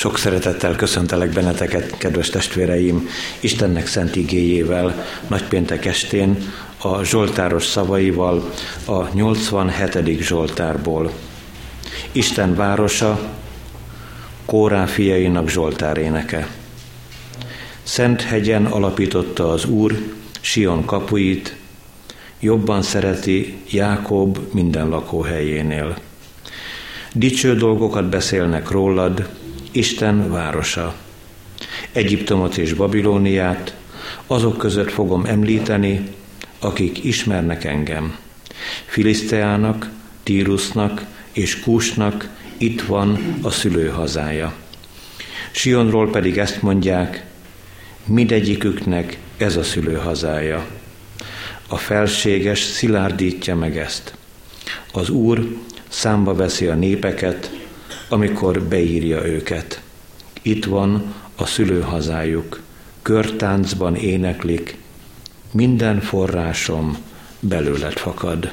Sok szeretettel köszöntelek benneteket, kedves testvéreim, Istennek szent igéjével, nagypéntek estén, a Zsoltáros szavaival, a 87. Zsoltárból. Isten városa, Kórá fiainak Zsoltár éneke. Szent hegyen alapította az Úr Sion kapuit, jobban szereti Jákob minden lakóhelyénél. Dicső dolgokat beszélnek rólad, Isten városa. Egyiptomot és Babilóniát azok között fogom említeni, akik ismernek engem. Filiszteának, Tírusnak és Kúsnak itt van a szülőhazája. Sionról pedig ezt mondják, mindegyiküknek ez a szülőhazája. A felséges szilárdítja meg ezt. Az Úr számba veszi a népeket, amikor beírja őket. Itt van a szülőhazájuk, körtáncban éneklik, minden forrásom belőled fakad.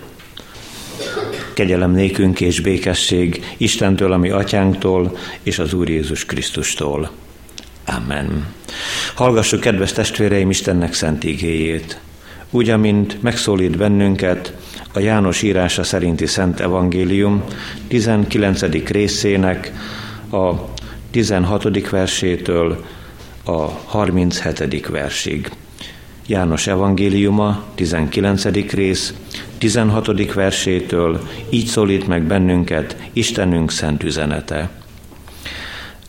Kegyelem nékünk és békesség Istentől, ami atyánktól, és az Úr Jézus Krisztustól. Amen. Hallgassuk, kedves testvéreim, Istennek szent igéjét. Úgy, amint megszólít bennünket a János írása szerinti Szent Evangélium 19. részének a 16. versétől a 37. versig. János evangéliuma, 19. rész, 16. versétől így szólít meg bennünket Istenünk szent üzenete.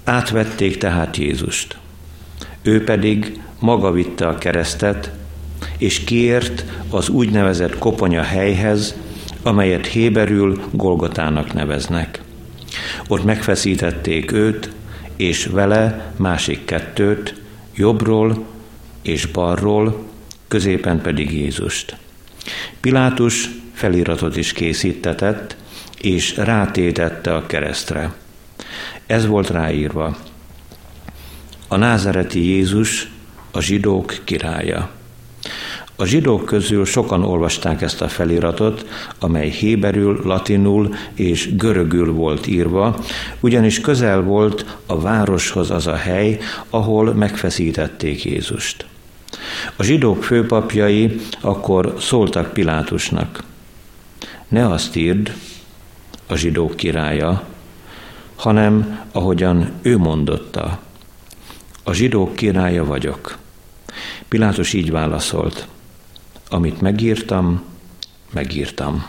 Átvették tehát Jézust. Ő pedig maga vitte a keresztet, és kiért az úgynevezett koponya helyhez, amelyet Héberül Golgotának neveznek. Ott megfeszítették őt, és vele másik kettőt, jobbról és balról, középen pedig Jézust. Pilátus feliratot is készítetett, és rátétette a keresztre. Ez volt ráírva. A názereti Jézus a zsidók királya. A zsidók közül sokan olvasták ezt a feliratot, amely héberül, latinul és görögül volt írva, ugyanis közel volt a városhoz az a hely, ahol megfeszítették Jézust. A zsidók főpapjai akkor szóltak Pilátusnak, ne azt írd, a zsidók királya, hanem ahogyan ő mondotta, a zsidók királya vagyok. Pilátus így válaszolt, amit megírtam, megírtam.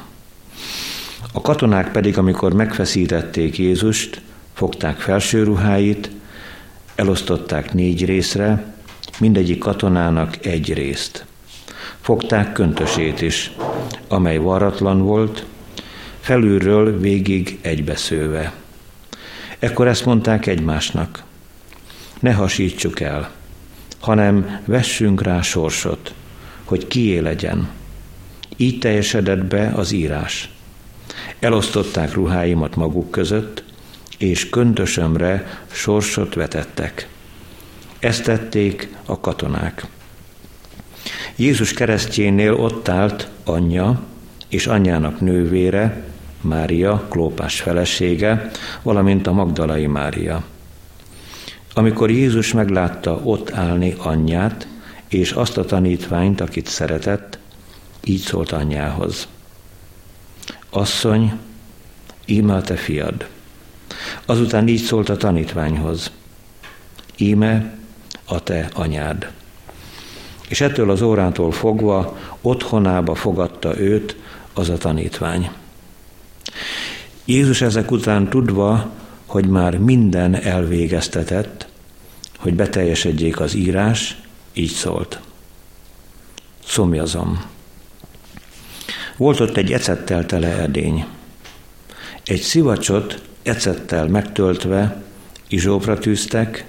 A katonák pedig, amikor megfeszítették Jézust, fogták felső ruháit, elosztották négy részre, mindegyik katonának egy részt. Fogták köntösét is, amely varratlan volt, felülről végig egybeszőve. Ekkor ezt mondták egymásnak, ne hasítsuk el, hanem vessünk rá sorsot, hogy kié legyen. Így teljesedett be az írás. Elosztották ruháimat maguk között, és köntösömre sorsot vetettek. Ezt tették a katonák. Jézus keresztjénél ott állt anyja és anyjának nővére, Mária, Klópás felesége, valamint a Magdalai Mária. Amikor Jézus meglátta ott állni anyját, és azt a tanítványt, akit szeretett, így szólt anyjához. Asszony, íme a te fiad. Azután így szólt a tanítványhoz. Íme a te anyád. És ettől az órától fogva otthonába fogadta őt az a tanítvány. Jézus ezek után tudva, hogy már minden elvégeztetett, hogy beteljesedjék az írás, így szólt. Szomjazom. Volt ott egy ecettel tele edény. Egy szivacsot ecettel megtöltve izsópra tűztek,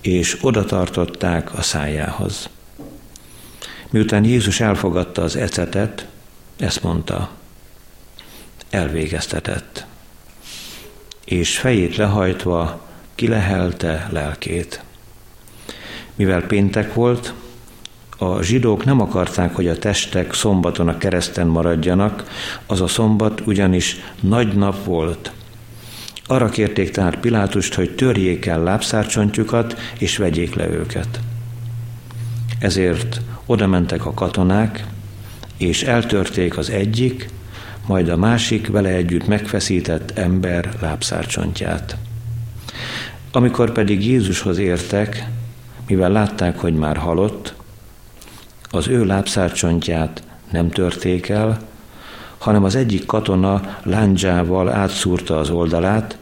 és oda tartották a szájához. Miután Jézus elfogadta az ecetet, ezt mondta, elvégeztetett, és fejét lehajtva kilehelte lelkét. Mivel péntek volt, a zsidók nem akarták, hogy a testek szombaton a kereszten maradjanak, az a szombat ugyanis nagy nap volt. Arra kérték tehát Pilátust, hogy törjék el lábszárcsontjukat, és vegyék le őket. Ezért oda mentek a katonák, és eltörték az egyik, majd a másik vele együtt megfeszített ember lábszárcsontját. Amikor pedig Jézushoz értek, mivel látták, hogy már halott, az ő lábszárcsontját nem törték el, hanem az egyik katona lándzsával átszúrta az oldalát,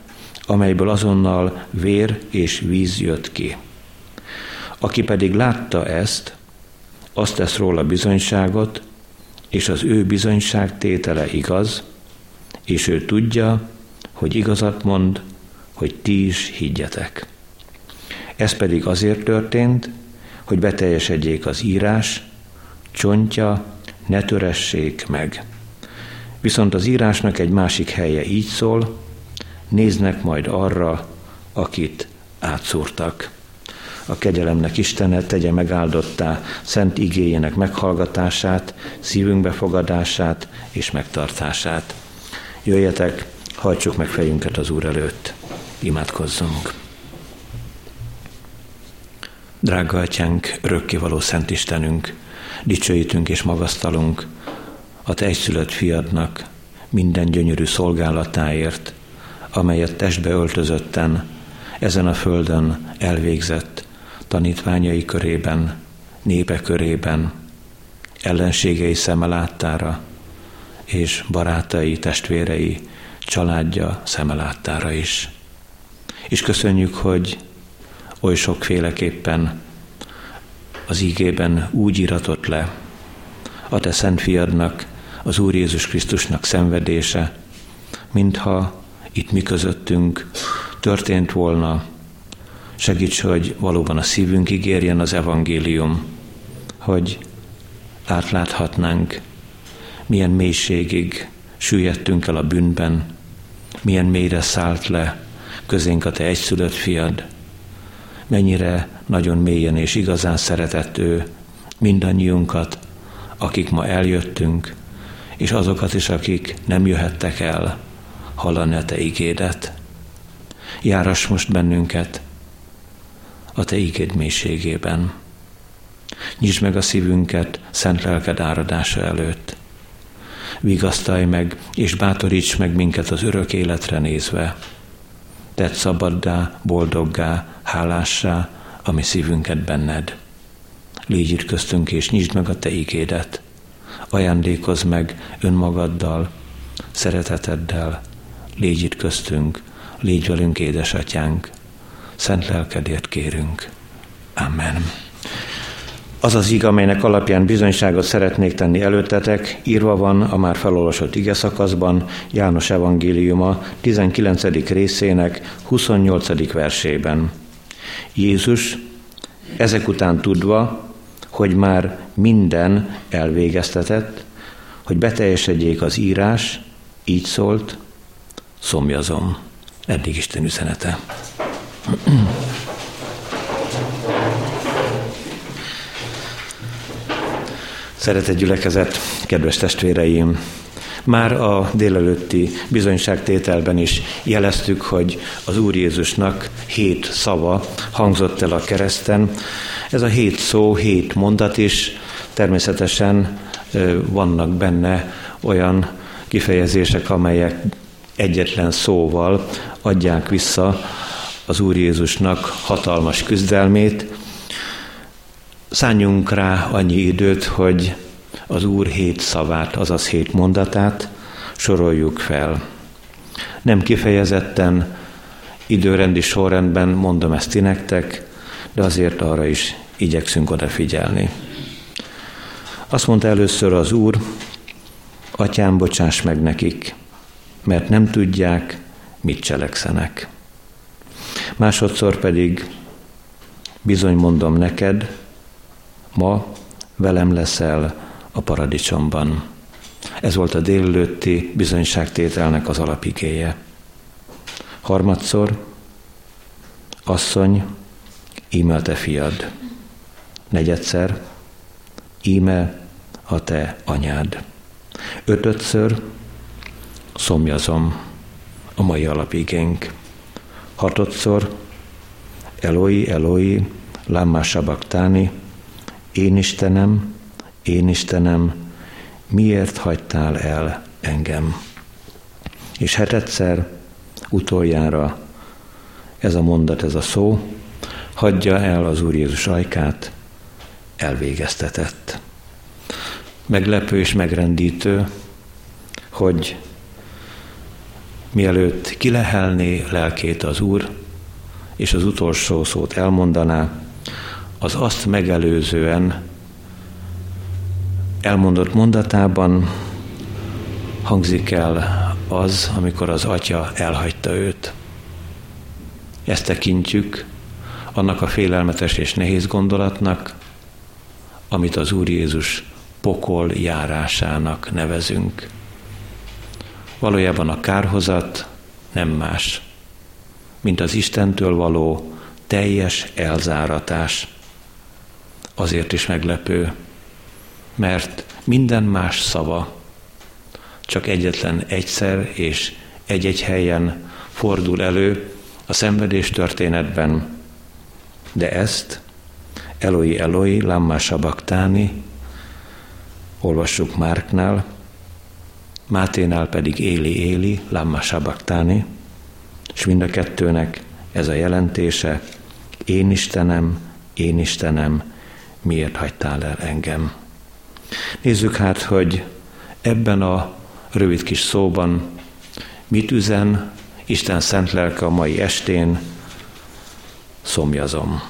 amelyből azonnal vér és víz jött ki. Aki pedig látta ezt, azt tesz róla bizonyságot, és az ő bizonyság tétele igaz, és ő tudja, hogy igazat mond, hogy ti is higgyetek. Ez pedig azért történt, hogy beteljesedjék az írás, csontja ne töressék meg. Viszont az írásnak egy másik helye így szól, néznek majd arra, akit átszúrtak. A kegyelemnek Istene tegye megáldottá szent igéjének meghallgatását, szívünk befogadását és megtartását. Jöjjetek, hajtsuk meg fejünket az Úr előtt, imádkozzunk. Drága Atyánk, örökkévaló Szent Istenünk, dicsőítünk és magasztalunk a Te egyszülött fiadnak minden gyönyörű szolgálatáért, amelyet testbe öltözötten ezen a földön elvégzett tanítványai körében, népe körében, ellenségei szeme láttára, és barátai, testvérei, családja szeme láttára is. És köszönjük, hogy oly sokféleképpen az ígében úgy iratott le a te szent fiadnak, az Úr Jézus Krisztusnak szenvedése, mintha itt mi közöttünk történt volna. Segíts, hogy valóban a szívünk ígérjen az evangélium, hogy átláthatnánk, milyen mélységig süllyedtünk el a bűnben, milyen mélyre szállt le közénk a te egyszülött fiad, mennyire nagyon mélyen és igazán szeretett ő mindannyiunkat, akik ma eljöttünk, és azokat is, akik nem jöhettek el hallani a Te igédet. Járass most bennünket a Te igéd mélységében. Nyisd meg a szívünket szent lelked áradása előtt. Vigasztalj meg, és bátoríts meg minket az örök életre nézve. Tedd szabaddá, boldoggá, hálássá, ami szívünket benned. Légy itt köztünk, és nyisd meg a Te igédet. Ajándékozz meg önmagaddal, szereteteddel. Légy itt köztünk, légy velünk, édesatyánk. Szent lelkedért kérünk. Amen. Az az ig, amelynek alapján bizonyságot szeretnék tenni előttetek, írva van a már felolvasott ige szakaszban, János evangéliuma 19. részének 28. versében. Jézus ezek után tudva, hogy már minden elvégeztetett, hogy beteljesedjék az írás, így szólt, szomjazom. Eddig Isten üzenete. Szeretett gyülekezet, kedves testvéreim! Már a délelőtti bizonyságtételben is jeleztük, hogy az Úr Jézusnak hét szava hangzott el a kereszten. Ez a hét szó, hét mondat is, természetesen vannak benne olyan kifejezések, amelyek egyetlen szóval adják vissza az Úr Jézusnak hatalmas küzdelmét. Szálljunk rá annyi időt, hogy az Úr hét szavát, azaz hét mondatát soroljuk fel. Nem kifejezetten időrendi sorrendben mondom ezt ti nektek, de azért arra is igyekszünk odafigyelni. Azt mondta először az Úr, Atyám, bocsáss meg nekik, mert nem tudják, mit cselekszenek. Másodszor pedig, bizony mondom neked, ma velem leszel a paradicsomban. Ez volt a délelőtti bizonyságtételnek az alapigéje. Harmadszor, asszony, íme a te fiad. Negyedszer, íme a te anyád. Ötödször, szomjazom. a mai alapigénk. Hatodszor, Eloi, Eloi, lama sabachthani, én Istenem, én Istenem, miért hagytál el engem? És hetedszer, utoljára ez a mondat, ez a szó, hagyja el az Úr Jézus ajkát, elvégeztetett. Meglepő és megrendítő, hogy mielőtt kilehelné lelkét az Úr, és az utolsó szót elmondaná, az azt megelőzően elmondott mondatában hangzik el az, amikor az atya elhagyta őt. Ezt tekintjük annak a félelmetes és nehéz gondolatnak, amit az Úr Jézus pokol járásának nevezünk. Valójában a kárhozat nem más, mint az Istentől való teljes elzáratás. Azért is meglepő, mert minden más szava csak egyetlen egyszer és egy-egy helyen fordul elő a szenvedés történetben, de ezt Eloi Eloi Lamma Sabaktáni olvassuk Márknál, Máténál pedig Éli Éli Lamma Sabaktáni, és mind a kettőnek ez a jelentése, én Istenem, én Istenem, miért hagytál el engem? Nézzük hát, hogy ebben a rövid kis szóban mit üzen Isten szent lelke a mai estén, szomjazom.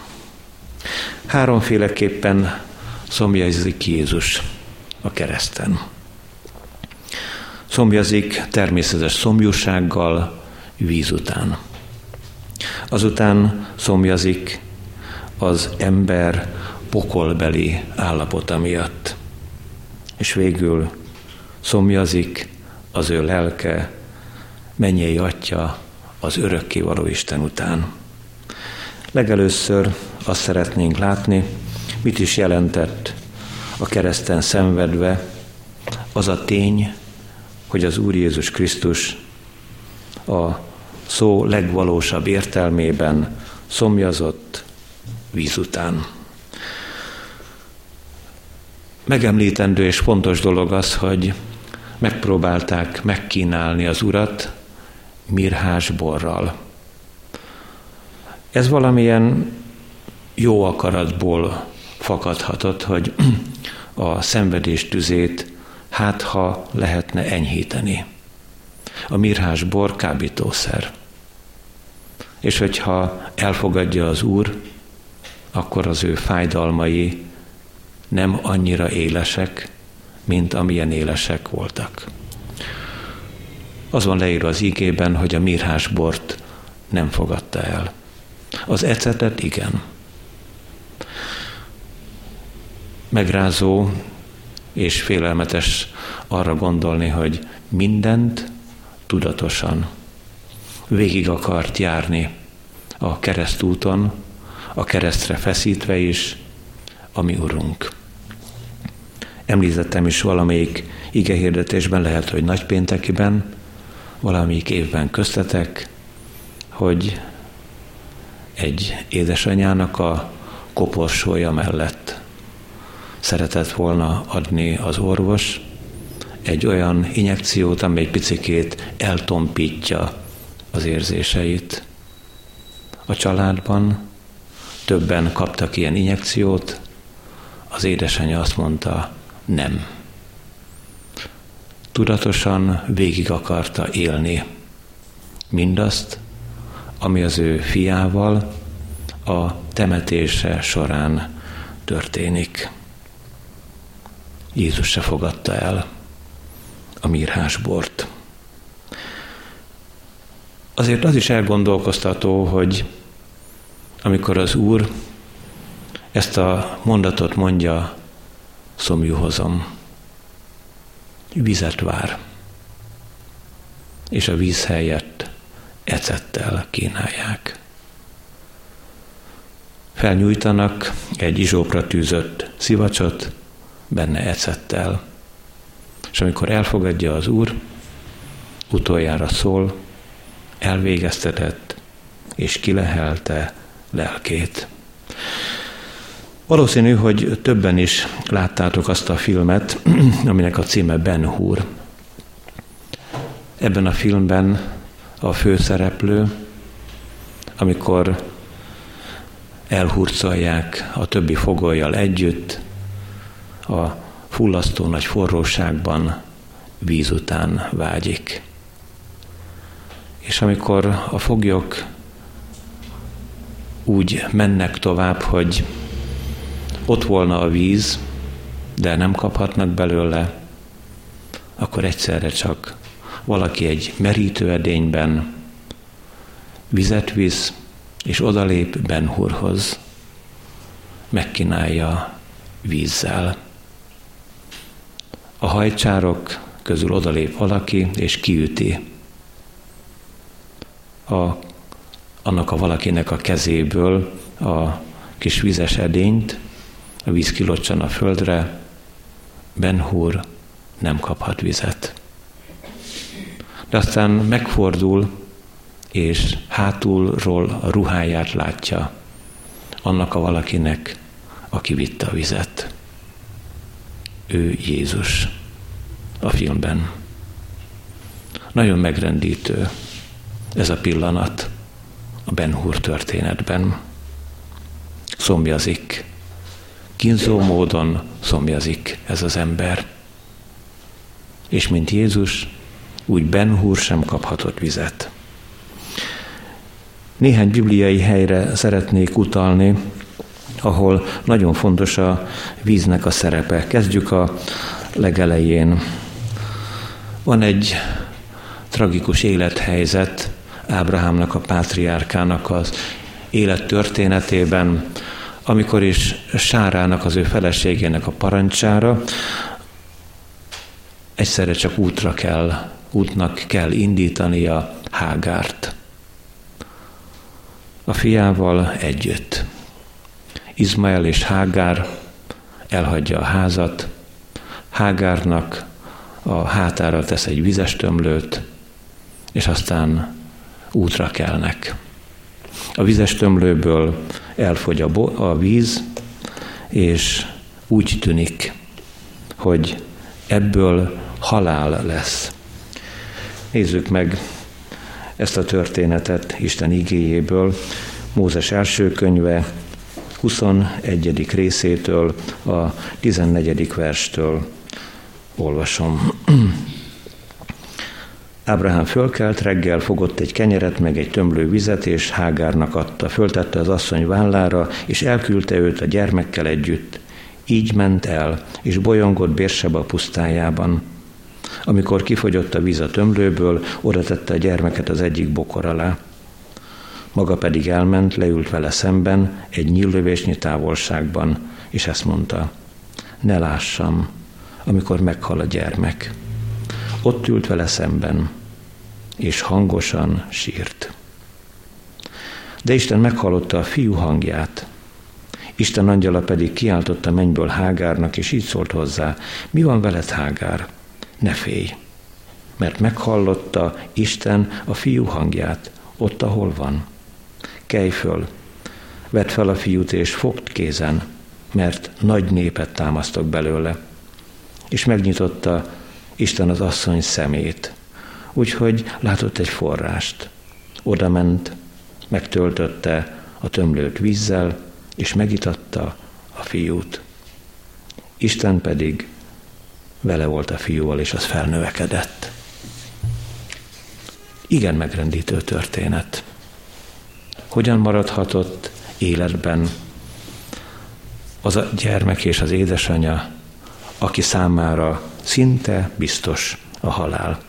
Háromféleképpen szomjazik Jézus a kereszten. Szomjazik természetes szomjúsággal, víz után. Azután szomjazik az ember pokolbeli állapota miatt. És végül szomjazik az ő lelke, mennyei atya az örökkévaló Isten után. Legelőször azt szeretnénk látni, mit is jelentett a kereszten szenvedve az a tény, hogy az Úr Jézus Krisztus a szó legvalósabb értelmében szomjazott víz után. Megemlítendő és fontos dolog az, hogy megpróbálták megkínálni az urat mirhás borral. Ez valamilyen jó akaratból fakadhatott, hogy a szenvedés tüzét hát ha lehetne enyhíteni. A mirhás bor kábítószer. És hogyha elfogadja az Úr, akkor az ő fájdalmai nem annyira élesek, mint amilyen élesek voltak. Az van leírva az ígében, hogy a mirhás bort nem fogadta el. Az ecetet igen. Megrázó és félelmetes arra gondolni, hogy mindent tudatosan végig akart járni a keresztúton, a keresztre feszítve is, a mi Urunk. Említettem is valamelyik igehirdetésben, lehet, hogy nagypéntekiben, valamelyik évben köztetek, hogy egy édesanyának a koporsója mellett szeretett volna adni az orvos egy olyan injekciót, amely egy picikét eltompítja az érzéseit. A családban többen kaptak ilyen injekciót, az édesanyja azt mondta, nem. Tudatosan végig akarta élni mindazt, ami az ő fiával a temetése során történik. Jézus se fogadta el a mirhásbort. Azért az is elgondolkoztató, hogy amikor az Úr ezt a mondatot mondja, szomjúhozom, vizet vár, és a víz helyett ecettel kínálják. Felnyújtanak egy izsópra tűzött szivacsot, benne ecettel, és amikor elfogadja az Úr, utoljára szól, elvégeztetett és kilehelte lelkét. Valószínű, hogy többen is láttátok azt a filmet, aminek a címe Ben Hur. Ebben a filmben a főszereplő, amikor elhurcolják a többi fogolyjal együtt, a fullasztó nagy forróságban víz után vágyik. És amikor a foglyok úgy mennek tovább, hogy ott volna a víz, de nem kaphatnak belőle, akkor egyszerre csak valaki egy merítőedényben vizet visz, és odalép Benhurhoz, megkínálja vízzel. A hajcsárok közül odalép valaki, és kiüti a, annak a valakinek a kezéből a kis vizes edényt, a víz kilocsan a földre, Benhur nem kaphat vizet. De aztán megfordul, és hátulról a ruháját látja annak a valakinek, aki vitte a vizet. Ő Jézus a filmben. Nagyon megrendítő ez a pillanat a Ben Hur történetben. Szomjazik, kínzó módon szomjazik ez az ember. És mint Jézus, úgy Ben Hur sem kaphatott vizet. Néhány bibliai helyre szeretnék utalni, ahol nagyon fontos a víznek a szerepe. Kezdjük a legelején. Van egy tragikus élethelyzet Ábrahámnak, a pátriárkának az élet történetében, amikor is Sárának, az ő feleségének a parancsára egyszerre csak útra kell, útnak kell indítania Hágárt. A fiával együtt. Izmael és Hágár elhagyja a házat, Hágárnak a hátára tesz egy vizes tömlőt, és aztán útra kelnek. A vizes tömlőből elfogy a, bo- a víz, és úgy tűnik, hogy ebből halál lesz. Nézzük meg ezt a történetet Isten igéjéből, Mózes első könyve 21. részétől a 14. verstől olvasom. Ábrahám fölkelt, reggel fogott egy kenyeret, meg egy tömlő vizet, és Hágárnak adta. Föltette az asszony vállára, és elküldte őt a gyermekkel együtt. Így ment el, és bolyongott Bérseba pusztájában. Amikor kifogyott a víz a tömlőből, oda tette a gyermeket az egyik bokor alá. Maga pedig elment, leült vele szemben, egy nyíllövésnyi távolságban, és ezt mondta, ne lássam, amikor meghal a gyermek. Ott ült vele szemben, és hangosan sírt. De Isten meghallotta a fiú hangját. Isten angyala pedig kiáltotta mennyből Hágárnak, és így szólt hozzá, mi van veled, Hágár? Ne félj, mert meghallotta Isten a fiú hangját, ott, ahol van. Kelj föl, vedd fel a fiút, és fogd kézen, mert nagy népet támasztok belőle. És megnyitotta Isten az asszony szemét, úgyhogy látott egy forrást. Oda ment, megtöltötte a tömlőt vízzel, és megitatta a fiút. Isten pedig vele volt a fiúval, és az felnövekedett. Igen megrendítő történet. Hogyan maradhatott életben az a gyermek és az édesanyja, aki számára szinte biztos a halál.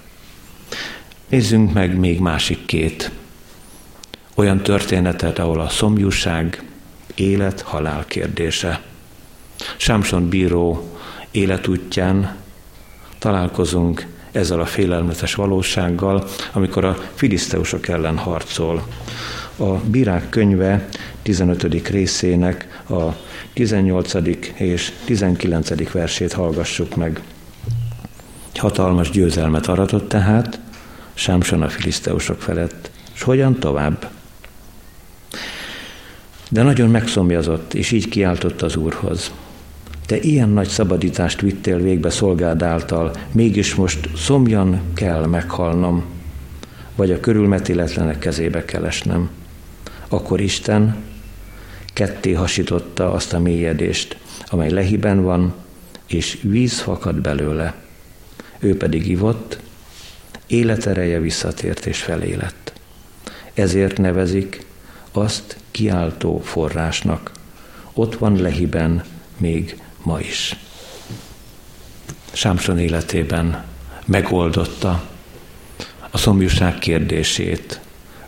Nézzünk meg még másik két olyan történetet, ahol a szomjúság élet-halál kérdése. Sámson bíró életútján találkozunk ezzel a félelmetes valósággal, amikor a filiszteusok ellen harcol. A Bírák könyve 15. részének a 18. és 19. versét hallgassuk meg. Hatalmas győzelmet aratott tehát, Sámson a filiszteusok felett, És hogyan tovább? De nagyon megszomjazott, és így kiáltott az Úrhoz. Te ilyen nagy szabadítást vittél végbe szolgád által, mégis most szomjan kell meghalnom, vagy a körülmetéletlenek kezébe kell esnem. Akkor Isten ketté hasította azt a mélyedést, amely lehiben van, és víz fakad belőle. Ő pedig ivott, életereje visszatért és felélett. Ezért nevezik azt kiáltó forrásnak. Ott van lehiben még ma is. Sámson életében megoldotta a szomjúság kérdését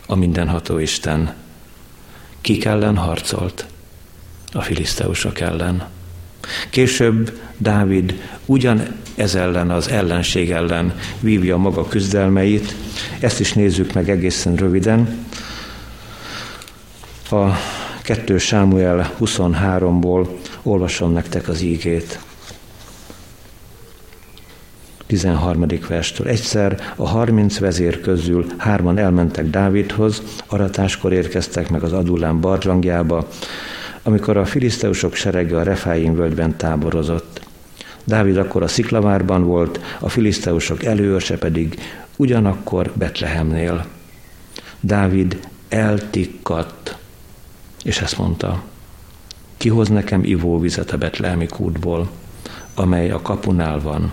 a mindenható Isten. Kik ellen harcolt? A filiszteusok ellen. Később Dávid ugyan ez ellen, az ellenség ellen vívja maga küzdelmeit. Ezt is nézzük meg egészen röviden. A 2 Sámuel 23-ból olvasom nektek az ígét. 13. verstől. Egyszer a 30 vezér közül hárman elmentek Dávidhoz, aratáskor érkeztek meg az Adulán barlangjába, amikor a filiszteusok serege a Refáim völgyben táborozott. Dávid akkor a sziklavárban volt, a filiszteusok előörse pedig ugyanakkor Betlehemnél. Dávid eltikkadt, és ezt mondta, kihoz nekem ivóvizet a betlehemi kútból, amely a kapunál van.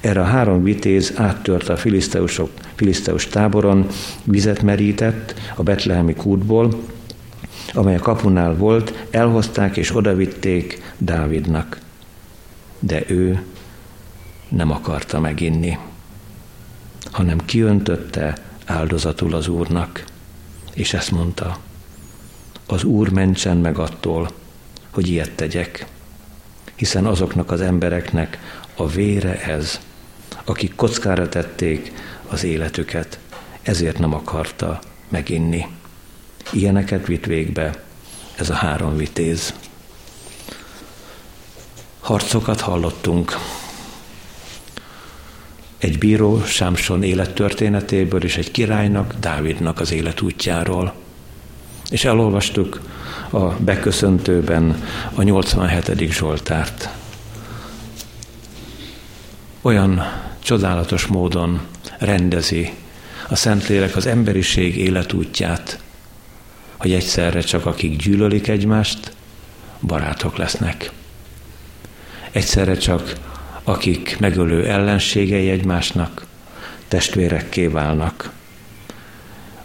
Erre a három vitéz áttört a filiszteusok, filiszteus táboron, vizet merített a betlehemi kútból, amely a kapunál volt, elhozták és odavitték Dávidnak. De ő nem akarta meginni, hanem kiöntötte áldozatul az Úrnak, és ezt mondta, az Úr mentsen meg attól, hogy ilyet tegyek, hiszen azoknak az embereknek a vére ez, akik kockára tették az életüket, ezért nem akarta meginni. Ilyeneket vitt végbe ez a három vitéz. Harcokat hallottunk. Egy bíró Sámson élettörténetéből és egy királynak, Dávidnak az életútjáról. És elolvastuk a beköszöntőben a 87. Zsoltárt. Olyan csodálatos módon rendezi a Szentlélek az emberiség életútját, hogy egyszerre csak akik gyűlölik egymást, barátok lesznek. Egyszerre csak akik megölő ellenségei egymásnak, testvérekké válnak.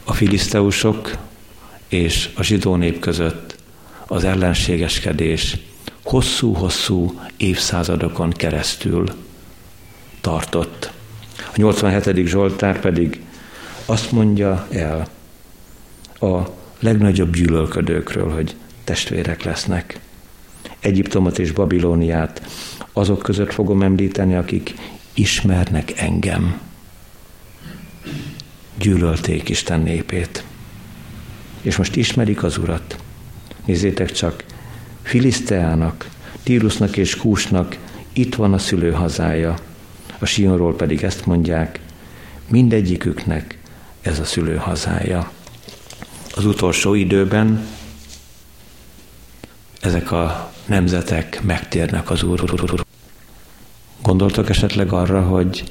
A filiszteusok és a zsidó nép között az ellenségeskedés hosszú-hosszú évszázadokon keresztül tartott. A 87. Zsoltár pedig azt mondja el a legnagyobb gyűlölködőkről, hogy testvérek lesznek. Egyiptomot és Babilóniát azok között fogom említeni, akik ismernek engem. Gyűlölték Isten népét és most ismerik az Urat. Nézzétek csak, Filiszteának, Tírusnak és Kúsnak itt van a szülőhazája, a Sionról pedig ezt mondják, mindegyiküknek ez a szülőhazája. Az utolsó időben ezek a nemzetek megtérnek az Úr. Gondoltok esetleg arra, hogy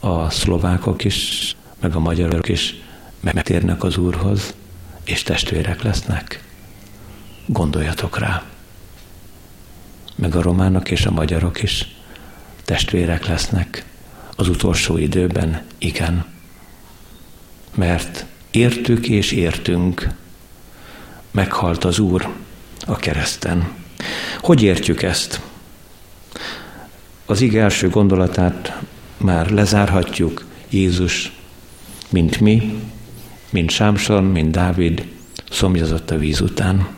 a szlovákok is, meg a magyarok is megtérnek az Úrhoz? és testvérek lesznek? Gondoljatok rá. Meg a románok és a magyarok is testvérek lesznek az utolsó időben, igen. Mert értük és értünk, meghalt az Úr a kereszten. Hogy értjük ezt? Az ige első gondolatát már lezárhatjuk, Jézus, mint mi, mint Sámson, mint Dávid szomjazott a víz után.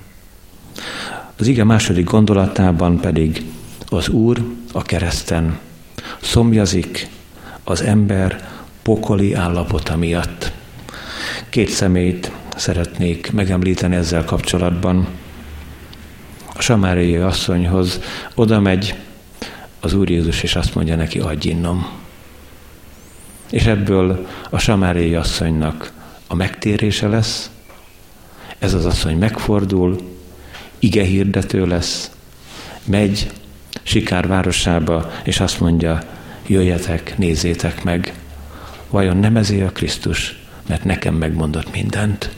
Az ige második gondolatában pedig az Úr a kereszten szomjazik az ember pokoli állapota miatt. Két szemét szeretnék megemlíteni ezzel kapcsolatban. A samáriai asszonyhoz oda megy az Úr Jézus, és azt mondja neki, adj innom. És ebből a samáriai asszonynak a megtérése lesz, ez az asszony megfordul, ige hirdető lesz, megy Sikár városába, és azt mondja, jöjjetek, nézzétek meg, vajon nem ezé a Krisztus, mert nekem megmondott mindent.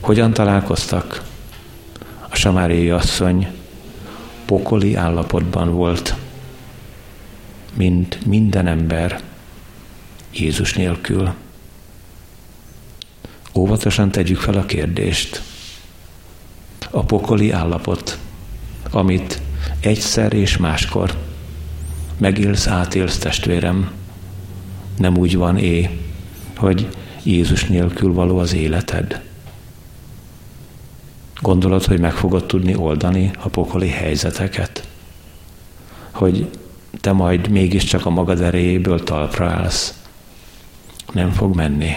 Hogyan találkoztak? Samáriai asszony pokoli állapotban volt, mint minden ember Jézus nélkül. Óvatosan tegyük fel a kérdést. A pokoli állapot, amit egyszer és máskor megélsz, átélsz testvérem, nem úgy van é, hogy Jézus nélkül való az életed. Gondolod, hogy meg fogod tudni oldani a pokoli helyzeteket? Hogy te majd mégiscsak a magad erejéből talpra állsz. Nem fog menni.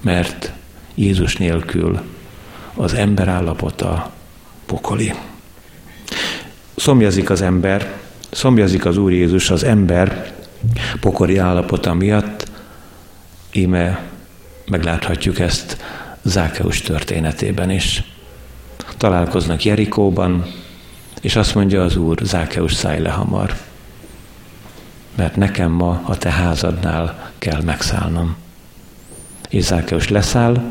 Mert Jézus nélkül az ember állapota pokoli. Szomjazik az ember, szomjazik az Úr Jézus az ember pokori állapota miatt, íme megláthatjuk ezt Zákeus történetében is. Találkoznak Jerikóban, és azt mondja az Úr, Zákeus szállj le hamar, mert nekem ma a te házadnál kell megszállnom. És Zákeus leszáll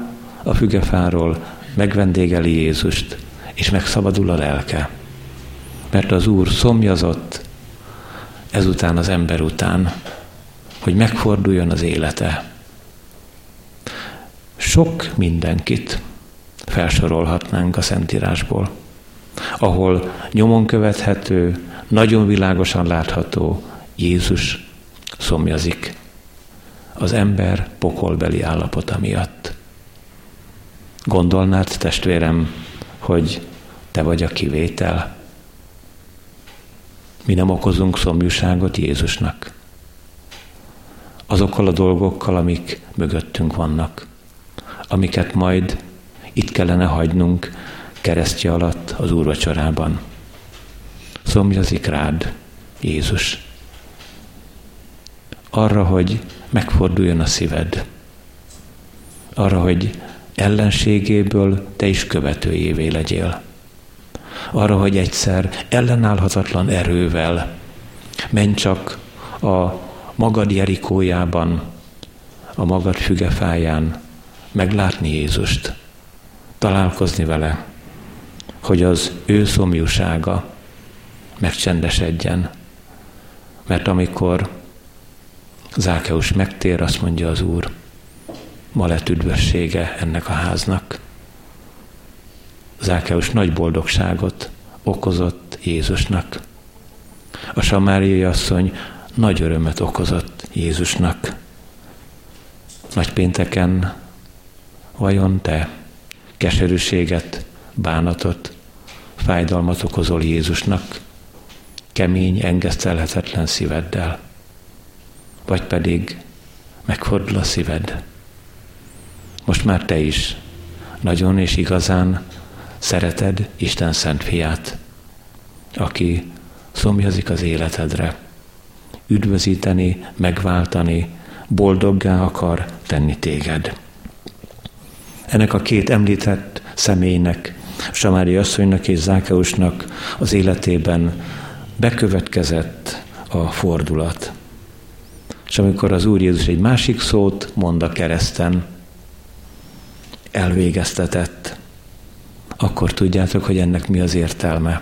a fügefáról, megvendégeli Jézust, és megszabadul a lelke. Mert az Úr szomjazott ezután az ember után, hogy megforduljon az élete. Sok mindenkit felsorolhatnánk a Szentírásból, ahol nyomon követhető, nagyon világosan látható Jézus szomjazik az ember pokolbeli állapota miatt. Gondolnád, testvérem, hogy te vagy a kivétel? Mi nem okozunk szomjúságot Jézusnak. Azokkal a dolgokkal, amik mögöttünk vannak, amiket majd itt kellene hagynunk keresztje alatt az úrvacsorában. Szomjazik rád Jézus. Arra, hogy megforduljon a szíved. Arra, hogy ellenségéből te is követőjévé legyél. Arra, hogy egyszer ellenállhatatlan erővel menj csak a magad Jerikójában, a magad fügefáján meglátni Jézust, találkozni vele, hogy az ő szomjúsága megcsendesedjen. Mert amikor Zákeus megtér, azt mondja az Úr, ma lett üdvössége ennek a háznak. Zákeus nagy boldogságot okozott Jézusnak. A samáriai asszony nagy örömet okozott Jézusnak. Nagy pénteken vajon te keserűséget, bánatot, fájdalmat okozol Jézusnak, kemény, engesztelhetetlen szíveddel, vagy pedig megfordul a szíved. Most már te is nagyon és igazán szereted Isten szent fiát, aki szomjazik az életedre, üdvözíteni, megváltani, boldoggá akar tenni téged. Ennek a két említett személynek, Samári asszonynak és Zákeusnak az életében bekövetkezett a fordulat. És amikor az Úr Jézus egy másik szót mond a kereszten, elvégeztetett, akkor tudjátok, hogy ennek mi az értelme.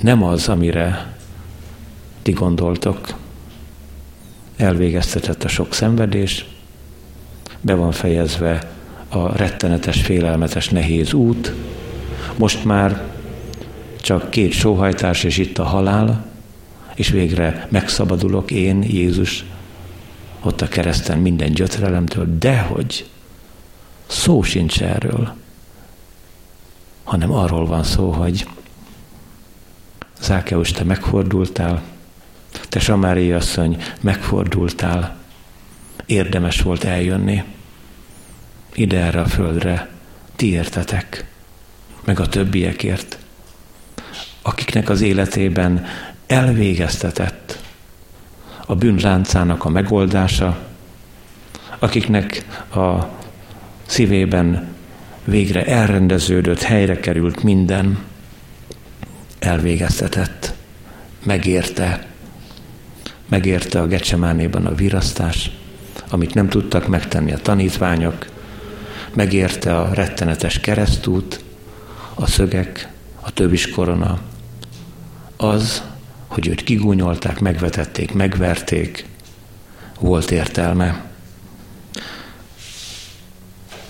Nem az, amire ti gondoltok. Elvégeztetett a sok szenvedés, be van fejezve a rettenetes, félelmetes, nehéz út, most már csak két sóhajtás, és itt a halál, és végre megszabadulok én, Jézus, ott a kereszten minden gyötrelemtől, dehogy szó sincs erről, hanem arról van szó, hogy Zákeus, te megfordultál, te Samári asszony, megfordultál, érdemes volt eljönni. Ide erre a földre, ti értetek, meg a többiekért, akiknek az életében elvégeztetett a bűnláncának a megoldása, akiknek a szívében végre elrendeződött, helyre került minden, elvégeztetett, megérte, megérte a Gecsemánéban a virasztás, amit nem tudtak megtenni a tanítványok, megérte a rettenetes keresztút, a szögek, a tövis korona, az, hogy őt kigúnyolták, megvetették, megverték, volt értelme.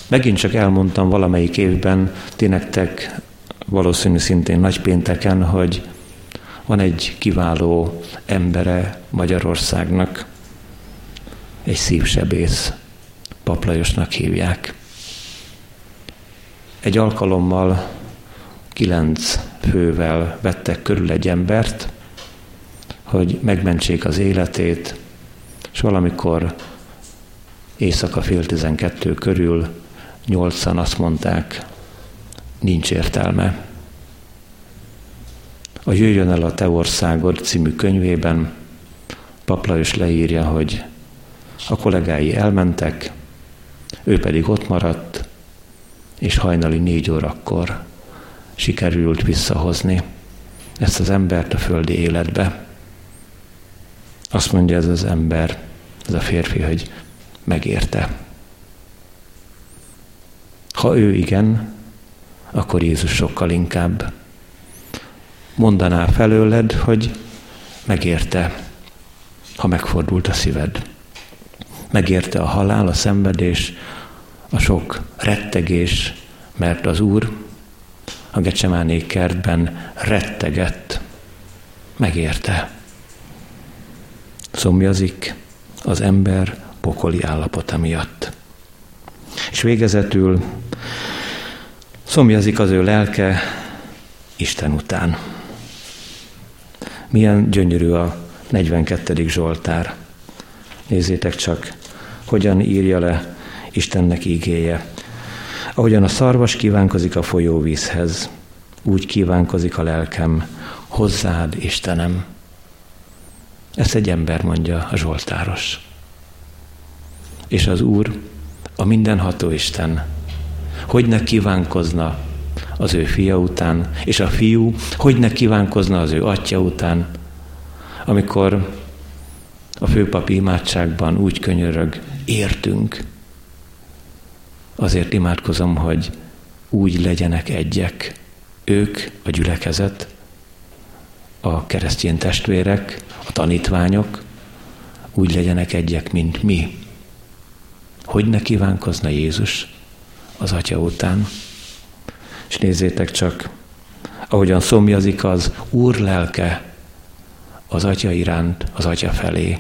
Megint csak elmondtam valamelyik évben, ti nektek valószínű szintén nagypénteken, hogy van egy kiváló embere Magyarországnak, egy szívsebész, Paplajosnak hívják. Egy alkalommal kilenc fővel vettek körül egy embert, hogy megmentsék az életét, és valamikor éjszaka fél tizenkettő körül nyolcan azt mondták, nincs értelme. A Jöjjön el a Te országod című könyvében Papla is leírja, hogy a kollégái elmentek, ő pedig ott maradt, és hajnali négy órakor sikerült visszahozni ezt az embert a földi életbe. Azt mondja ez az ember, ez a férfi, hogy megérte. Ha ő igen, akkor Jézus sokkal inkább mondaná felőled, hogy megérte, ha megfordult a szíved. Megérte a halál, a szenvedés, a sok rettegés, mert az Úr a Gecsemáné kertben rettegett, megérte. Szomjazik az ember pokoli állapota miatt. És végezetül szomjazik az ő lelke Isten után. Milyen gyönyörű a 42. Zsoltár. Nézzétek csak, hogyan írja le Istennek ígéje. Ahogyan a szarvas kívánkozik a folyóvízhez, úgy kívánkozik a lelkem hozzád, Istenem. Ezt egy ember mondja a Zsoltáros. És az Úr, a mindenható Isten, hogy ne kívánkozna az ő fia után, és a fiú hogy ne kívánkozna az ő atya után, amikor a főpapi imádságban úgy könyörög, értünk. Azért imádkozom, hogy úgy legyenek egyek, ők, a gyülekezet, a keresztény testvérek, a tanítványok, úgy legyenek egyek, mint mi. Hogy ne kívánkozna Jézus az Atya után? És nézzétek csak, ahogyan szomjazik az Úr lelke az Atya iránt, az Atya felé.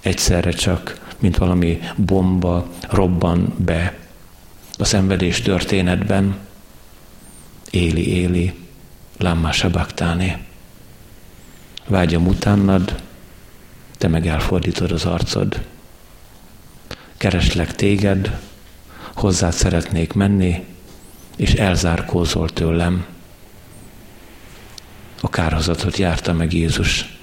Egyszerre csak, mint valami bomba robban be a szenvedés történetben. Éli, éli, lamma sabaktáni. Vágyam utánad, te meg elfordítod az arcod. Kereslek téged, hozzád szeretnék menni, és elzárkózol tőlem. A kárhozatot járta meg Jézus,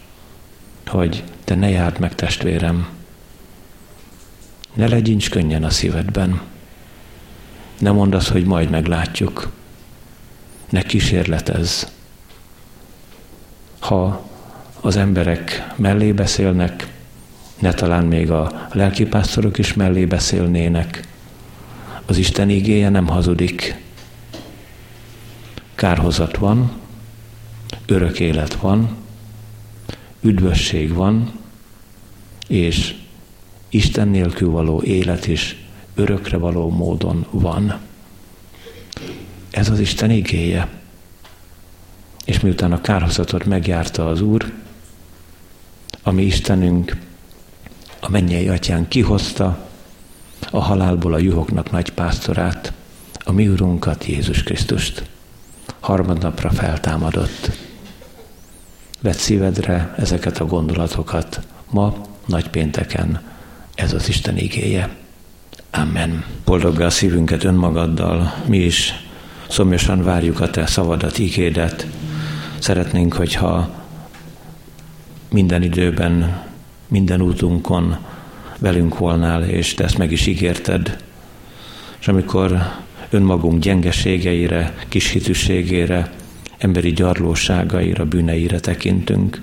hogy te ne járd meg testvérem, ne legyincs könnyen a szívedben, ne mondd azt, hogy majd meglátjuk, ne kísérletezz. Ha az emberek mellé beszélnek, ne talán még a lelkipásztorok is mellé beszélnének, az Isten igéje nem hazudik, kárhozat van, örök élet van, üdvösség van, és Isten nélkül való élet is örökre való módon van. Ez az Isten igéje. És miután a kárhozatot megjárta az Úr, ami Istenünk, a mennyei atyán kihozta a halálból a juhoknak nagy pásztorát, a mi Urunkat, Jézus Krisztust harmadnapra feltámadott. Vedd szívedre ezeket a gondolatokat ma, nagypénteken, ez az Isten igéje. Amen. Boldoggá a szívünket önmagaddal, mi is szomjasan várjuk a Te szavadat, igédet. Szeretnénk, hogyha minden időben minden útunkon velünk volnál, és te ezt meg is ígérted. És amikor önmagunk gyengeségeire, kishitűségére, emberi gyarlóságaira, bűneire tekintünk,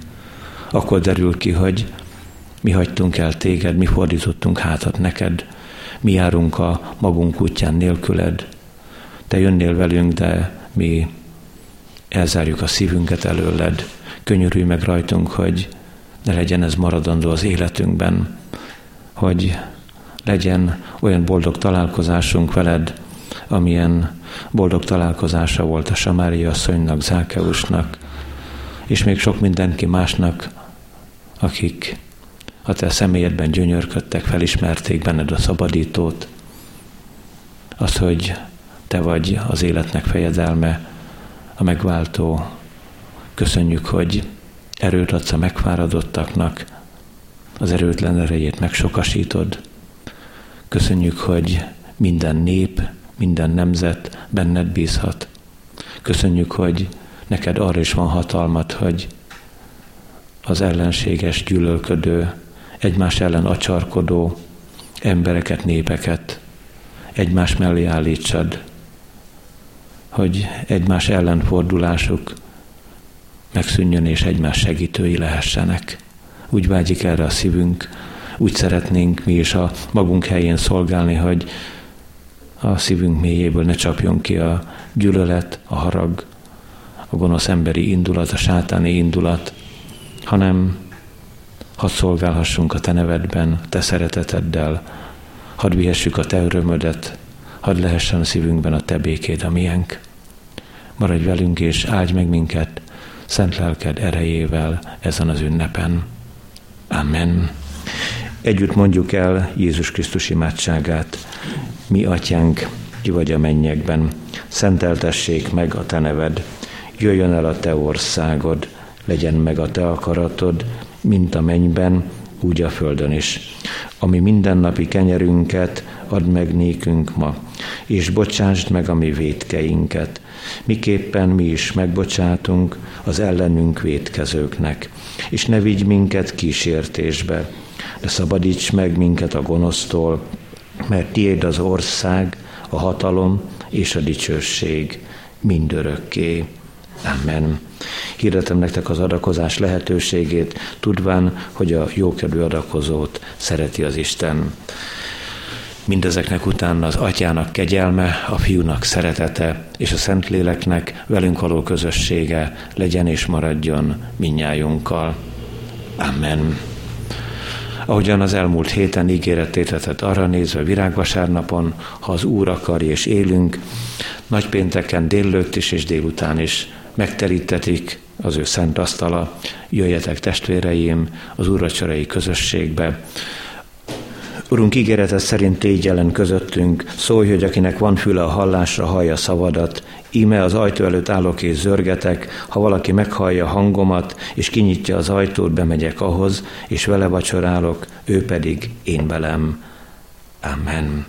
akkor derül ki, hogy mi hagytunk el téged, mi fordítottunk hátat neked, mi járunk a magunk útján nélküled. Te jönnél velünk, de mi elzárjuk a szívünket előled. Könyörülj meg rajtunk, hogy ne legyen ez maradandó az életünkben, hogy legyen olyan boldog találkozásunk veled, amilyen boldog találkozása volt a Samária asszonynak, Zákeusnak, és még sok mindenki másnak, akik a te személyedben gyönyörködtek, felismerték benned a szabadítót, az, hogy te vagy az életnek fejedelme, a megváltó. Köszönjük, hogy erőt adsz a megfáradottaknak, az erőtlen erejét megsokasítod. Köszönjük, hogy minden nép, minden nemzet benned bízhat. Köszönjük, hogy neked arra is van hatalmat, hogy az ellenséges, gyűlölködő, egymás ellen acsarkodó embereket, népeket egymás mellé állítsad, hogy egymás ellenfordulásuk megszűnjön és egymás segítői lehessenek. Úgy vágyik erre a szívünk, úgy szeretnénk mi is a magunk helyén szolgálni, hogy a szívünk mélyéből ne csapjon ki a gyűlölet, a harag, a gonosz emberi indulat, a sátáni indulat, hanem hadd szolgálhassunk a Te nevedben, Te szereteteddel, hadd vihessük a Te örömödet, hadd lehessen a szívünkben a Te békéd, a miénk. Maradj velünk és áldj meg minket, szent lelked erejével ezen az ünnepen. Amen. Együtt mondjuk el Jézus Krisztus imádságát. Mi, atyánk, ki vagy a mennyekben, szenteltessék meg a te neved, jöjjön el a te országod, legyen meg a te akaratod, mint a mennyben, úgy a földön is. Ami mindennapi kenyerünket add meg nékünk ma, és bocsásd meg a mi védkeinket, miképpen mi is megbocsátunk az ellenünk védkezőknek, és ne vigy minket kísértésbe, de szabadíts meg minket a gonosztól, mert tiéd az ország, a hatalom és a dicsőség mindörökké. Amen. Hirdetem nektek az adakozás lehetőségét, tudván, hogy a jókedvű adakozót szereti az Isten. Mindezeknek után az atyának kegyelme, a fiúnak szeretete és a Szentléleknek velünk való közössége legyen és maradjon minnyájunkkal. Amen. Ahogyan az elmúlt héten ígéretét arra nézve virágvasárnapon, ha az Úr akar és élünk, nagypénteken délőtt is és délután is megterítetik az ő szent asztala, jöjjetek testvéreim az úrvacsorai közösségbe, Urunk ígérete szerint így jelen közöttünk, szólj, hogy akinek van füle a hallásra, hallja szavadat. Íme az ajtó előtt állok és zörgetek, ha valaki meghallja hangomat, és kinyitja az ajtót, bemegyek ahhoz, és vele vacsorálok, ő pedig én velem. Amen.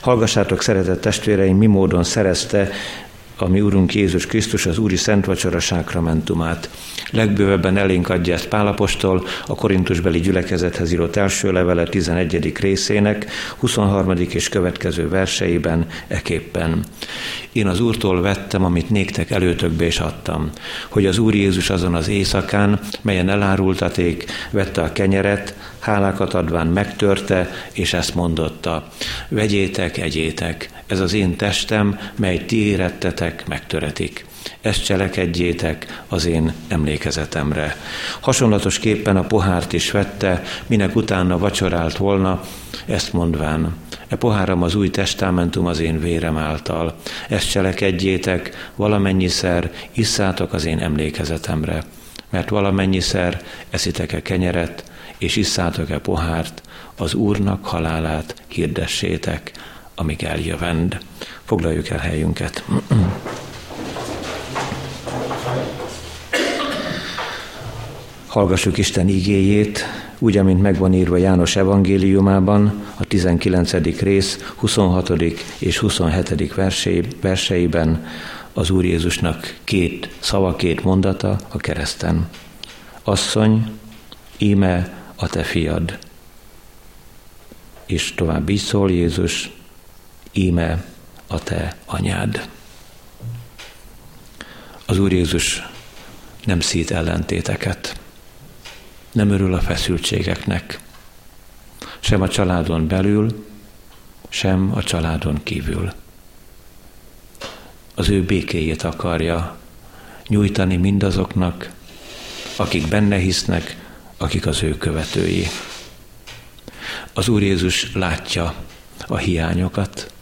Hallgassátok, szeretett testvéreim, mi módon szerezte a mi Úrunk Jézus Krisztus az Úri Szent Vacsora sákramentumát. Legbővebben elénk adja ezt Pálapostól a korintusbeli gyülekezethez írott első levele 11. részének 23. és következő verseiben eképpen. Én az Úrtól vettem, amit néktek előtökbe is adtam, hogy az Úr Jézus azon az éjszakán, melyen elárultaték, vette a kenyeret, hálákat adván megtörte, és ezt mondotta, vegyétek, egyétek, ez az én testem, mely ti érettetek, megtöretik. Ezt cselekedjétek az én emlékezetemre. Hasonlatosképpen a pohárt is vette, minek utána vacsorált volna, ezt mondván, e poháram az új testamentum az én vérem által. Ezt cselekedjétek, valamennyiszer isszátok az én emlékezetemre. Mert valamennyiszer eszitek-e kenyeret, és isszátok-e pohárt, az Úrnak halálát hirdessétek, amíg eljövend. Foglaljuk el helyünket. Hallgassuk Isten igéjét, úgy, amint megvan írva János evangéliumában, a 19. rész 26. és 27. verseiben az Úr Jézusnak két szava, két mondata a kereszten. Asszony, íme a te fiad. És tovább így szól Jézus, íme a te anyád. Az Úr Jézus nem szít ellentéteket, nem örül a feszültségeknek, sem a családon belül, sem a családon kívül. Az ő békéjét akarja nyújtani mindazoknak, akik benne hisznek, akik az ő követői. Az Úr Jézus látja a hiányokat,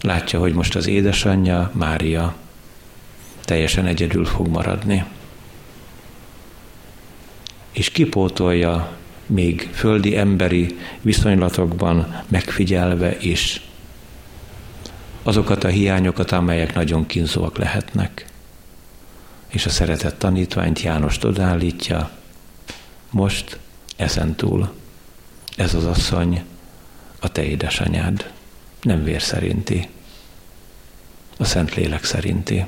látja, hogy most az édesanyja, Mária teljesen egyedül fog maradni. És kipótolja még földi emberi viszonylatokban megfigyelve is azokat a hiányokat, amelyek nagyon kínzóak lehetnek. És a szeretett tanítványt János odállítja, most ezen túl. Ez az asszony a te édesanyád, nem vér szerinti, a Szent Lélek szerinti.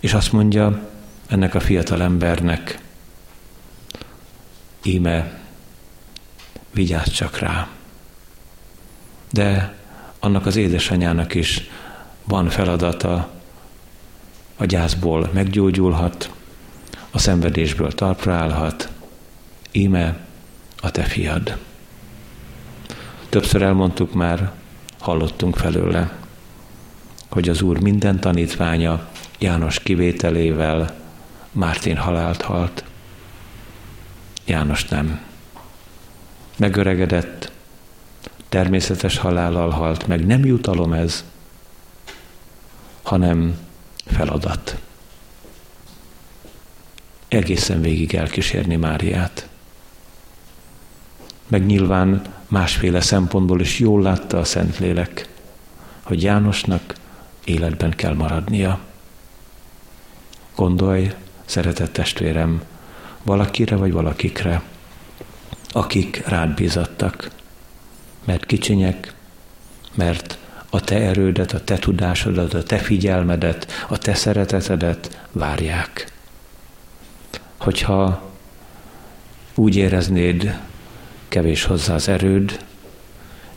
És azt mondja ennek a fiatal embernek, íme, vigyázz csak rá. De annak az édesanyának is van feladata, a gyászból meggyógyulhat, a szenvedésből talpra állhat, íme a te fiad. Többször elmondtuk már, hallottunk felőle, hogy az Úr minden tanítványa János kivételével Mártin halált halt. János nem. Megöregedett, természetes halállal halt meg. Nem jutalom ez, hanem feladat. Egészen végig elkísérni Máriát. Meg nyilván másféle szempontból is jól látta a Szentlélek, hogy Jánosnak életben kell maradnia. Gondolj, szeretett testvérem, valakire vagy valakikre, akik rád bízattak, mert kicsinyek, mert a te erődet, a te tudásodat, a te figyelmedet, a te szeretetedet várják. Hogyha úgy éreznéd, kevés hozzá az erőd,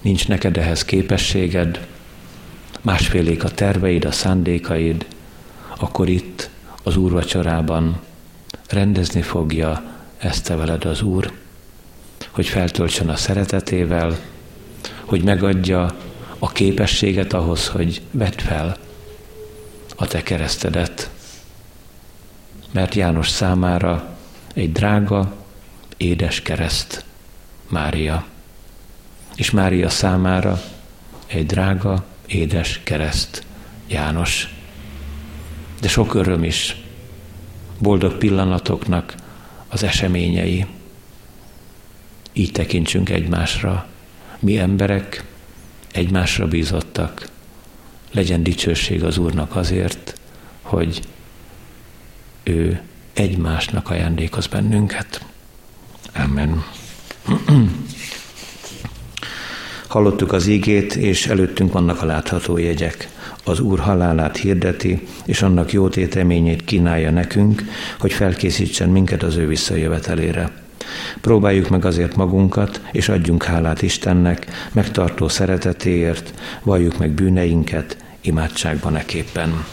nincs neked ehhez képességed, másfélék a terveid, a szándékaid, akkor itt az úrvacsorában rendezni fogja ezt te veled az Úr, hogy feltöltsön a szeretetével, hogy megadja a képességet ahhoz, hogy vedd fel a te keresztedet. Mert János számára egy drága, édes kereszt Mária. És Mária számára egy drága, édes kereszt János. De sok öröm is, boldog pillanatoknak az eseményei. Így tekintsünk egymásra. Mi emberek egymásra bízottak. Legyen dicsőség az Úrnak azért, hogy ő egymásnak ajándékoz bennünket. Amen. Hallottuk az ígét, és előttünk vannak a látható jegyek. Az Úr halálát hirdeti, és annak jó téteményét kínálja nekünk, hogy felkészítsen minket az ő visszajövetelére. Próbáljuk meg azért magunkat, és adjunk hálát Istennek, megtartó szeretetéért, valljuk meg bűneinket imádságban eképpen.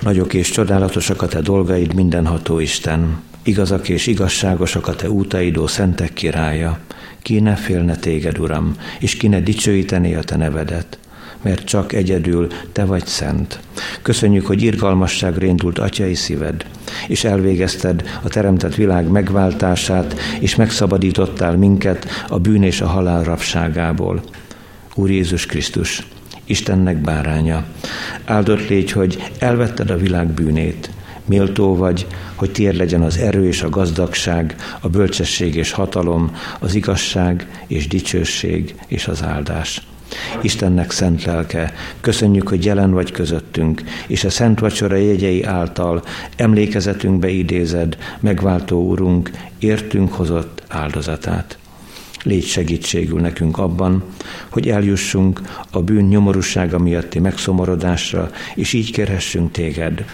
Nagyok és csodálatosak a te dolgaid, mindenható Isten. Igazak és igazságosak a te útaidó szentek királya. Ki ne félne téged, Uram, és ki ne dicsőítené a te nevedet mert csak egyedül te vagy szent. Köszönjük, hogy irgalmasságra indult atyai szíved, és elvégezted a teremtett világ megváltását, és megszabadítottál minket a bűn és a halál rabságából. Úr Jézus Krisztus, Istennek báránya, áldott légy, hogy elvetted a világ bűnét, méltó vagy, hogy tiéd legyen az erő és a gazdagság, a bölcsesség és hatalom, az igazság és dicsőség és az áldás. Istennek szent lelke, köszönjük, hogy jelen vagy közöttünk, és a szent vacsora jegyei által emlékezetünkbe idézed, megváltó Úrunk, értünk hozott áldozatát. Légy segítségül nekünk abban, hogy eljussunk a bűn nyomorúsága miatti megszomorodásra, és így kérhessünk téged.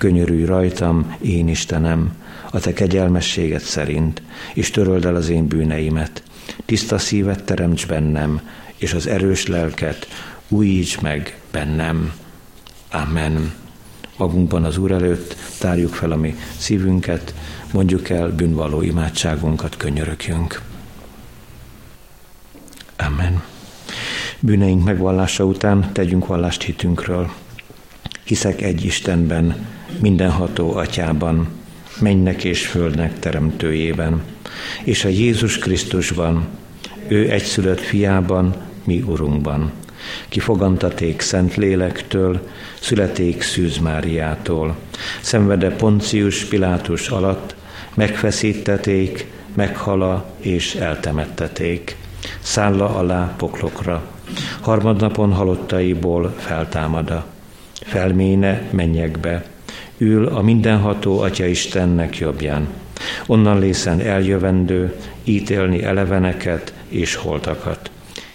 Könyörülj rajtam, én Istenem, a te kegyelmességed szerint, és töröld el az én bűneimet. Tiszta szívet teremts bennem, és az erős lelket újíts meg bennem. Amen. Magunkban az Úr előtt tárjuk fel a mi szívünket, mondjuk el bűnvaló imádságunkat, könyörögjünk. Amen. Bűneink megvallása után tegyünk vallást hitünkről. Hiszek egy Istenben, mindenható atyában, mennek és földnek teremtőjében, és a Jézus Krisztusban, ő egyszülött fiában, mi Urunkban, ki fogantaték Szent Lélektől, születék Szűz Máriától, szenvede Poncius Pilátus alatt, megfeszíteték, meghala és eltemetteték, szálla alá poklokra, harmadnapon halottaiból feltámada, felméne mennyekbe, ül a mindenható Atya Istennek jobbján. Onnan lészen eljövendő, ítélni eleveneket és holtakat.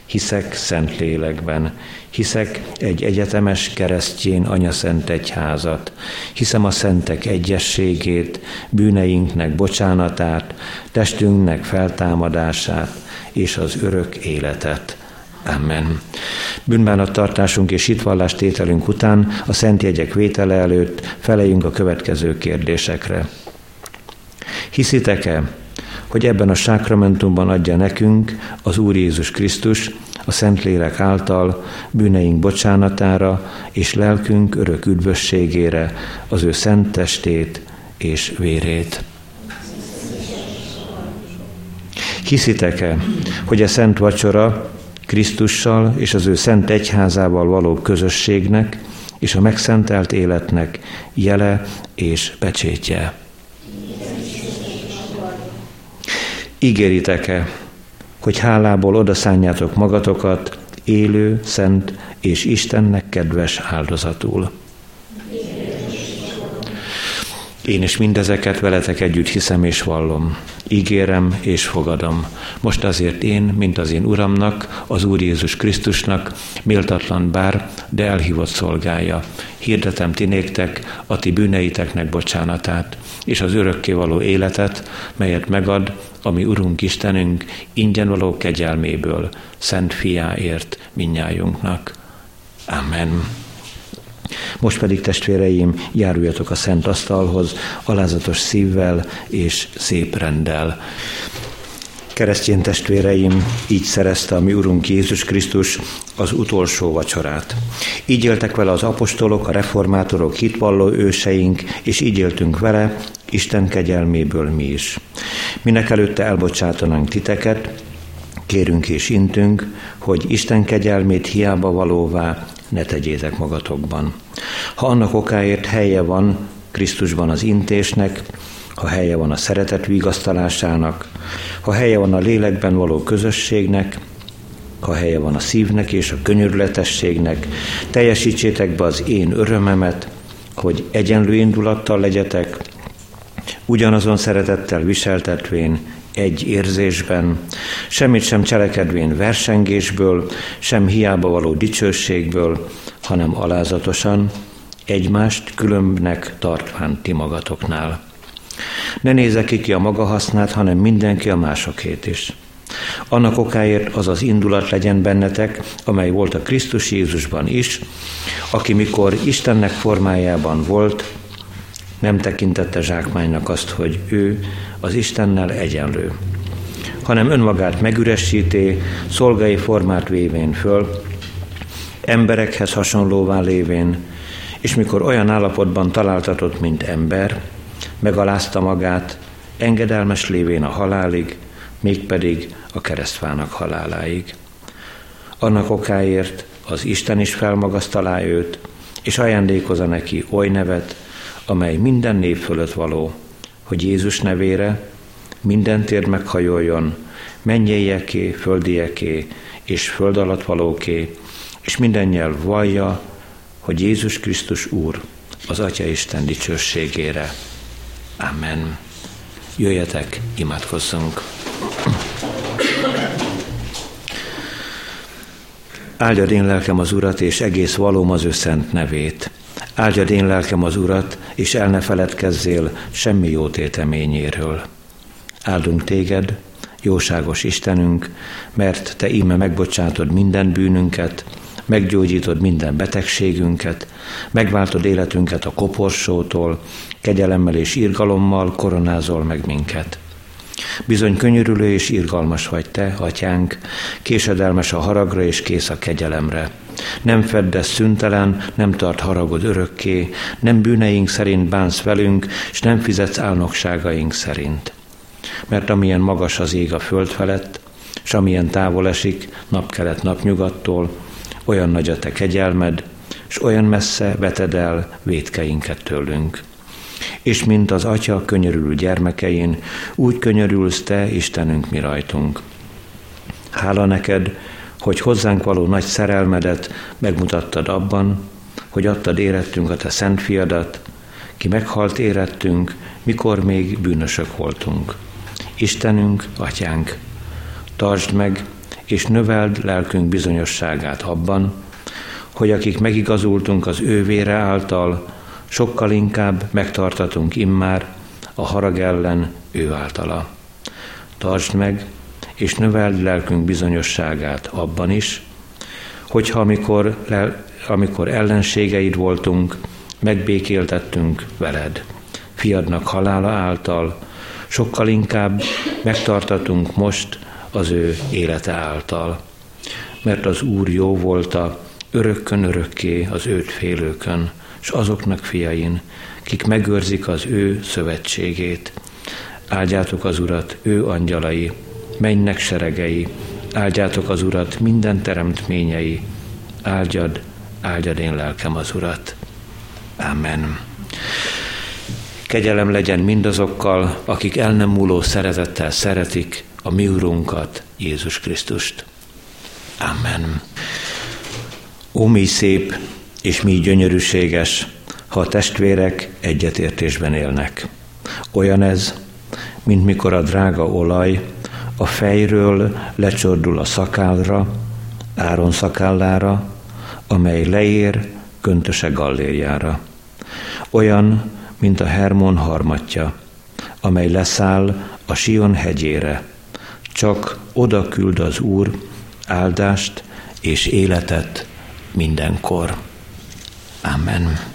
Hiszek szent lélekben, hiszek egy egyetemes keresztjén anyaszent egyházat, hiszem a szentek egyességét, bűneinknek bocsánatát, testünknek feltámadását és az örök életet. Amen. Bűnbánattartásunk és hitvallás tételünk után a szent jegyek vétele előtt felejünk a következő kérdésekre. Hiszitek-e, hogy ebben a sákramentumban adja nekünk az Úr Jézus Krisztus a Szentlélek által bűneink bocsánatára és lelkünk örök üdvösségére az ő szent testét és vérét. Hiszitek-e, hogy a szent vacsora Krisztussal és az ő szent egyházával való közösségnek és a megszentelt életnek jele és pecsétje. Ígéritek-e, hogy hálából odaszánjátok magatokat élő, szent és Istennek kedves áldozatul? Én is mindezeket veletek együtt hiszem és vallom. Ígérem és fogadom. Most azért én, mint az én Uramnak, az Úr Jézus Krisztusnak, méltatlan bár, de elhívott szolgája. Hirdetem ti néktek a ti bűneiteknek bocsánatát, és az örökkévaló életet, melyet megad, ami Urunk Istenünk ingyen való kegyelméből, szent fiáért minnyájunknak. Amen. Most pedig testvéreim, járuljatok a szent asztalhoz, alázatos szívvel és szép rendel. Keresztény testvéreim, így szerezte a mi Urunk Jézus Krisztus az utolsó vacsorát. Így éltek vele az apostolok, a reformátorok, hitvalló őseink, és így éltünk vele, Isten kegyelméből mi is. Minek előtte elbocsátanánk titeket, kérünk és intünk, hogy Isten kegyelmét hiába valóvá ne tegyétek magatokban. Ha annak okáért helye van Krisztusban az intésnek, ha helye van a szeretet vigasztalásának, ha helye van a lélekben való közösségnek, ha helye van a szívnek és a könyörületességnek, teljesítsétek be az én örömemet, hogy egyenlő indulattal legyetek, ugyanazon szeretettel viseltetvén, egy érzésben, semmit sem cselekedvén versengésből, sem hiába való dicsőségből, hanem alázatosan, egymást különbnek tartván ti magatoknál. Ne nézze ki ki a maga hasznát, hanem mindenki a másokét is. Annak okáért az az indulat legyen bennetek, amely volt a Krisztus Jézusban is, aki mikor Istennek formájában volt, nem tekintette zsákmánynak azt, hogy ő az Istennel egyenlő, hanem önmagát megüresíté, szolgai formát vévén föl, emberekhez hasonlóvá lévén, és mikor olyan állapotban találtatott, mint ember, megalázta magát, engedelmes lévén a halálig, mégpedig a keresztfának haláláig. Annak okáért az Isten is felmagasztalá őt, és ajándékozza neki oly nevet, amely minden név fölött való, hogy Jézus nevére minden tér meghajoljon, mennyieké, földieké és föld alatt valóké, és minden nyelv vallja, hogy Jézus Krisztus Úr az Atya Isten dicsőségére. Amen. Jöjjetek, imádkozzunk. Áldjad én lelkem az Urat, és egész valóm az ő szent nevét. Áldjad én lelkem az Urat, és el ne feledkezzél semmi jó téteményéről. Áldunk téged, jóságos Istenünk, mert Te íme megbocsátod minden bűnünket, meggyógyítod minden betegségünket, megváltod életünket a koporsótól, kegyelemmel és irgalommal koronázol meg minket. Bizony könyörülő és irgalmas vagy te, atyánk, késedelmes a haragra és kész a kegyelemre. Nem feddesz szüntelen, nem tart haragod örökké, nem bűneink szerint bánsz velünk, és nem fizetsz álnokságaink szerint. Mert amilyen magas az ég a föld felett, és amilyen távol esik napkelet napnyugattól, olyan nagy a te kegyelmed, és olyan messze veted el védkeinket tőlünk. És mint az Atya könyörülő gyermekein, úgy könyörülsz Te, Istenünk, mi rajtunk. Hála neked, hogy hozzánk való nagy szerelmedet megmutattad abban, hogy adtad érettünk a Te szent fiadat, ki meghalt érettünk, mikor még bűnösök voltunk. Istenünk, Atyánk, tartsd meg és növeld lelkünk bizonyosságát abban, hogy akik megigazultunk az ő vére által, sokkal inkább megtartatunk immár a harag ellen ő általa. Tartsd meg, és növeld lelkünk bizonyosságát abban is, hogyha amikor, amikor ellenségeid voltunk, megbékéltettünk veled. Fiadnak halála által sokkal inkább megtartatunk most az ő élete által. Mert az Úr jó volta örökkön örökké az őt félőkön, és azoknak fiain, kik megőrzik az ő szövetségét. Áldjátok az Urat, ő angyalai, mennek seregei, áldjátok az Urat, minden teremtményei, áldjad, áldjad én lelkem az Urat. Amen. Kegyelem legyen mindazokkal, akik el nem múló szeretettel szeretik a mi Urunkat, Jézus Krisztust. Amen. Ó, mi szép és mi gyönyörűséges, ha a testvérek egyetértésben élnek. Olyan ez, mint mikor a drága olaj a fejről lecsordul a szakálra, Áron szakállára, amely leér köntöse gallérjára. Olyan, mint a Hermon harmatja, amely leszáll a Sion hegyére, csak oda küld az Úr áldást és életet mindenkor. Amen.